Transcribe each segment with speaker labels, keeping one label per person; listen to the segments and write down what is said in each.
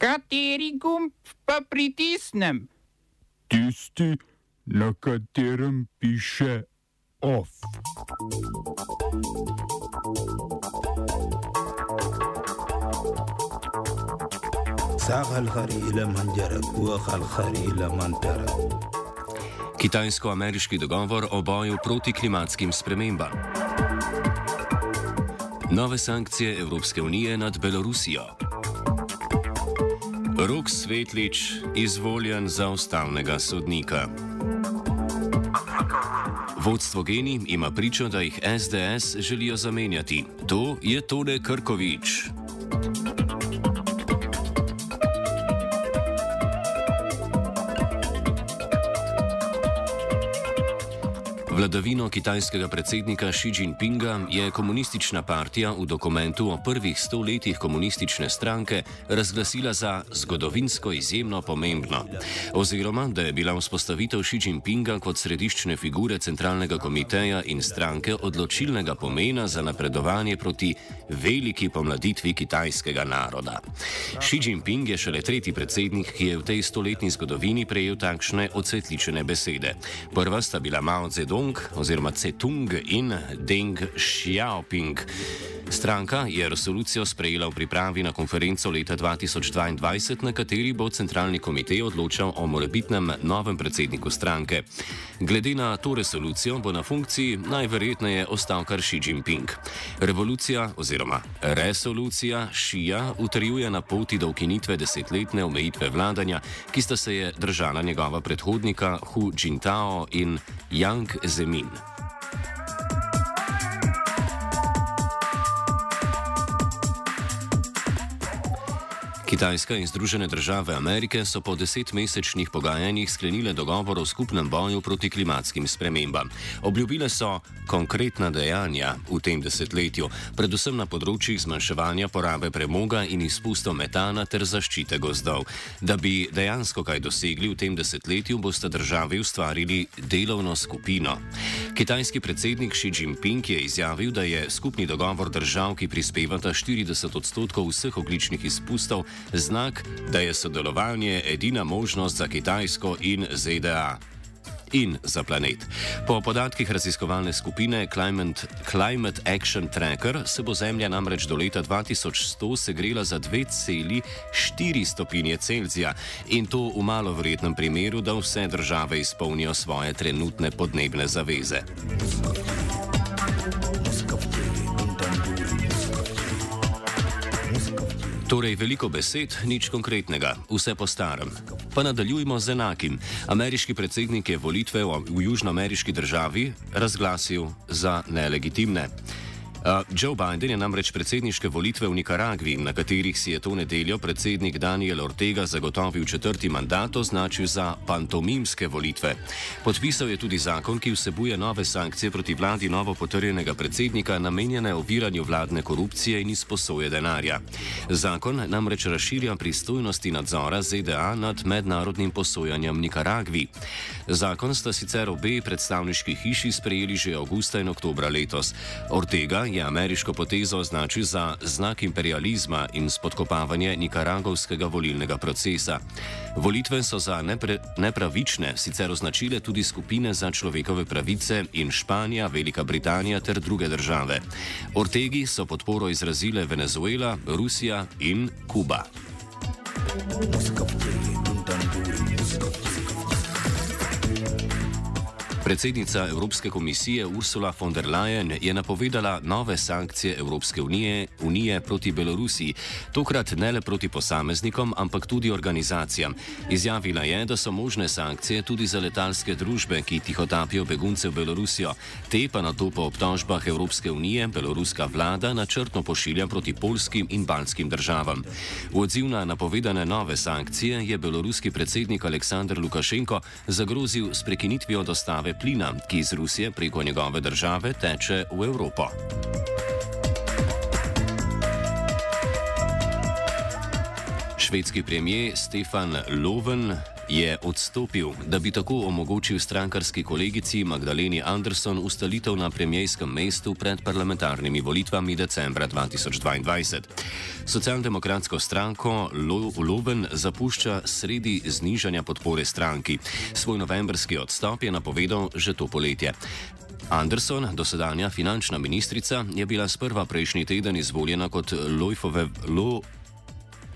Speaker 1: Kateri gumb pa pritisnem?
Speaker 2: Tisti, na katerem piše OF.
Speaker 3: Kitajsko-ameriški dogovor o boju proti klimatskim spremembam. Nove sankcije Evropske unije nad Belorusijo. Rok Svetlič izvoljen za ustavnega sodnika. Vodstvo Geni ima pričo, da jih SDS želijo zamenjati. To je Tone Krkovič. Vladavino kitajskega predsednika Xi Jinpinga je komunistična partija v dokumentu o prvih sto letih komunistične stranke razglasila za zgodovinsko izjemno pomembno. Oziroma, da je bila vzpostavitev Xi Jinpinga kot središčne figure centralnega komiteja in stranke odločilnega pomena za napredovanje proti veliki pomladitvi kitajskega naroda. Xi Jinping je šele tretji predsednik, ki je v tej stoletni zgodovini prejel takšne odsvetličene besede. Prva sta bila Mao Zedong, oziroma Cetung in Deng Xiaoping. Stranka je resolucijo sprejela v pripravi na konferenco leta 2022, na kateri bo centralni komitej odločal o morebitnem novem predsedniku stranke. Glede na to resolucijo bo na funkciji najverjetneje ostal kar Xi Jinping. Revolucija oziroma resolucija Xija utrjuje na poti do ukinitve desetletne omejitve vladanja, ki sta se je držala njegova predhodnika Hu Jintao in Yang איזה מין. Kitajska in Združene države Amerike so po desetmesečnih pogajanjih sklenile dogovor o skupnem boju proti klimatskim spremembam. Obljubile so konkretna dejanja v tem desetletju, predvsem na področjih zmanjševanja porabe premoga in izpustov metana ter zaščite gozdov. Da bi dejansko kaj dosegli v tem desetletju, boste državi ustvarili delovno skupino. Kitajski predsednik Xi Jinping je izjavil, da je skupni dogovor držav, ki prispevata 40 odstotkov vseh ogličnih izpustov, znak, da je sodelovanje edina možnost za Kitajsko in ZDA. In za planet. Po podatkih raziskovalne skupine Climate, Climate Action Tracker se bo Zemlja namreč do leta 2100 segrela za 2,4 stopinje Celzija in to v malo verjetnem primeru, da vse države izpolnijo svoje trenutne podnebne zaveze. Torej, veliko besed, nič konkretnega, vse po starem. Pa nadaljujmo z enakim. Ameriški predsednik je volitve v južnoameriški državi razglasil za nelegitimne. Uh, Joe Biden je namreč predsedniške volitve v Nikaragvi, na katerih si je to nedeljo predsednik Daniel Ortega zagotovil četrti mandat, označil za pantomimske volitve. Podpisal je tudi zakon, ki vsebuje nove sankcije proti vladi novo potrjenega predsednika, namenjene oviranju vladne korupcije in izposoje denarja. Zakon namreč razširja pristojnosti nadzora ZDA nad mednarodnim posojanjem Nikaragvi. Zakon sta sicer obe predstavniški hiši sprejeli že avgusta in oktobra letos. Ortega je ameriško potezo označil za znak imperializma in spodkopavanje nikaragovskega volilnega procesa. Volitve so za nepre, nepravične sicer označile tudi skupine za človekove pravice in Španija, Velika Britanija ter druge države. Ortegi so podporo izrazile Venezuela, Rusija in Kuba. Predsednica Evropske komisije Ursula von der Leyen je napovedala nove sankcije Evropske unije, unije proti Belorusiji, tokrat ne le proti posameznikom, ampak tudi organizacijam. Izjavila je, da so možne sankcije tudi za letalske družbe, ki tihotapijo begunce v Belorusijo. Te pa na to po obtožbah Evropske unije beloruska vlada načrtno pošilja proti polskim in balskim državam. V odziv na napovedane nove sankcije je beloruski predsednik Aleksandr Lukašenko zagrozil s prekinitvijo dostave plina, ki iz Rusije preko njegove države teče v Evropo. Švedski premijer Stefan Loven je odstopil, da bi tako omogočil strankarski kolegici Magdaleni Anderson ustalitev na premijskem mestu pred parlamentarnimi volitvami decembra 2022. Socialdemokratsko stranko Loven zapušča sredi znižanja podpore stranki. Svoj novembrski odstop je napovedal že to poletje. Anderson, dosedanja finančna ministrica, je bila sprva prejšnji teden izvoljena kot Lojfove Lo,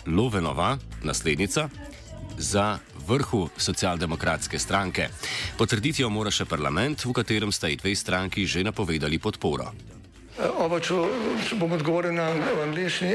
Speaker 3: Lovenova naslednica za vrhu socialdemokratske stranke. Potrditi jo mora še parlament, v katerem sta ji dve stranki že napovedali podporo.
Speaker 4: Oba, če, bom odgovoril na angliški.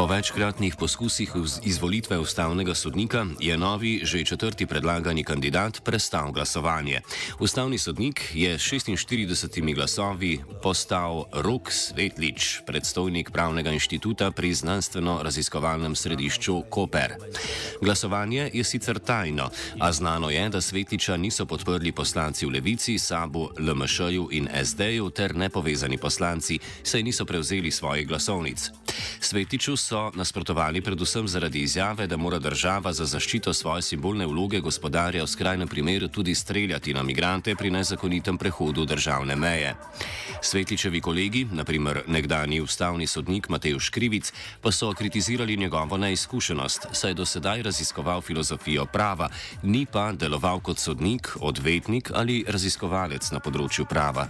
Speaker 3: Po večkratnih poskusih izvolitve ustavnega sodnika je novi, že četrti predlagani kandidat prestal glasovanje. Ustavni sodnik je s 46 glasovi postal Rok Svetlič, predstojnik pravnega inštituta pri znanstveno-raziskovalnem središču Koper. Glasovanje je sicer tajno, a znano je, da Svetliča niso podprli poslanci v Levici, Sabu, LMŠ-ju in SD-ju ter nepovezani poslanci, saj niso prevzeli svojih glasovnic. Svetiču so nasprotovali predvsem zaradi izjave, da mora država za zaščito svoje simbolne vloge gospodarja v skrajnem primeru tudi streljati na migrante pri nezakonitem prehodu državne meje. Svetličevi kolegi, naprimer nekdani ustavni sodnik Matej Škrivic, pa so kritizirali njegovo neizkušenost, saj je do sedaj raziskoval filozofijo prava, ni pa deloval kot sodnik, odvetnik ali raziskovalec na področju prava.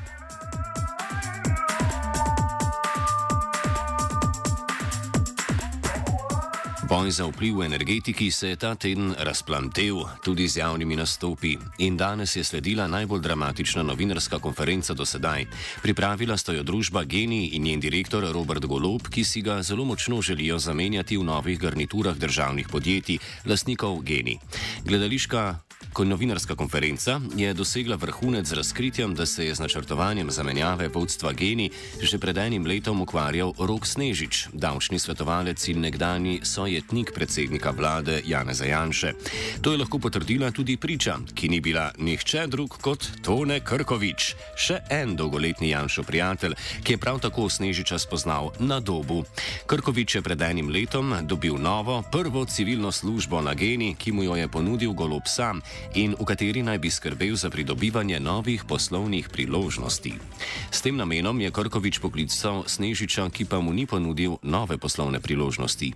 Speaker 3: Boj za vpliv v energetiki se je ta teden razplantev tudi z javnimi nastopi in danes je sledila najbolj dramatična novinarska konferenca do sedaj. Pripravila sta jo družba Geni in njen direktor Robert Golob, ki si ga zelo močno želijo zamenjati v novih garniturah državnih podjetij, lastnikov Geni. Gledališka novinarska konferenca je dosegla vrhunec z razkritjem, da se je z načrtovanjem zamenjave vodstva Geni že pred enim letom ukvarjal Rok Snežič, davčni svetovalec in nekdani sojetnik predsednika vlade Janeza Janše. To je lahko potrdila tudi priča, ki ni bila nihče drug kot Tone Krkovič, še en dolgoletni Janšo prijatelj, ki je prav tako Snežiča spoznal na dobu. Krkovič je pred enim letom dobil novo, prvo civilno službo na Geni, ki mu jo je ponudil golob sam in v kateri naj bi skrbel za pridobivanje novih poslovnih priložnosti. S tem namenom je Krkovič poklical Snežiča, ki pa mu ni ponudil nove poslovne priložnosti.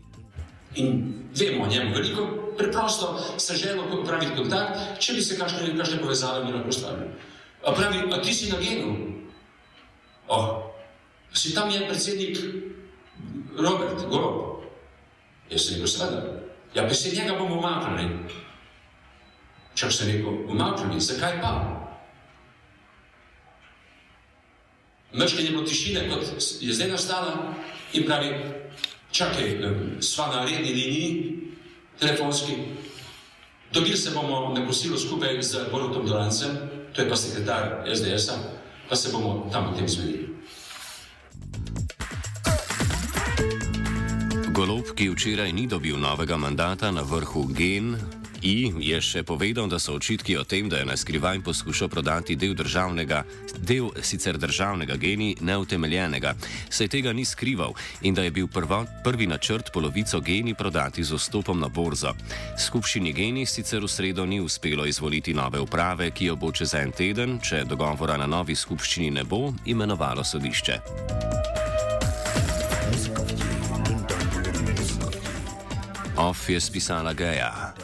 Speaker 5: In vemo o njem veliko, preprosto se želimo popraviti kontakt, če bi se kakšne, kakšne povezave mi lahko stavili. A pravi, a ti si na genu? O, si tam je predsednik Robert Golob. Jaz sem rekel, seveda. Ja, pa se njega bomo umaknili. Čak se rekel, umaknili, zakaj pa? Je bilo tišine, kot je zdaj nastala in pravi, čakaj, sva na redni liniji, telefonski, dobili se bomo na kosilo skupaj z Borutom Dolancem, to je pa sekretar SDS-a, pa se bomo tam o tem zvedili.
Speaker 3: Golob, ki včeraj ni dobil novega mandata na vrhu Gen, I je še povedal, da so očitki o tem, da je na skrivaj poskušal prodati del državnega, del sicer državnega geni, neutemeljenega. Saj tega ni skrival in da je bil prvo, prvi načrt polovico geni prodati z vstopom na borzo. Skupščini geni sicer v sredo ni uspelo izvoliti nove uprave, ki jo bo čez en teden, če dogovora na novi skupščini ne bo, imenovalo sodišče. Off je spisala Geja.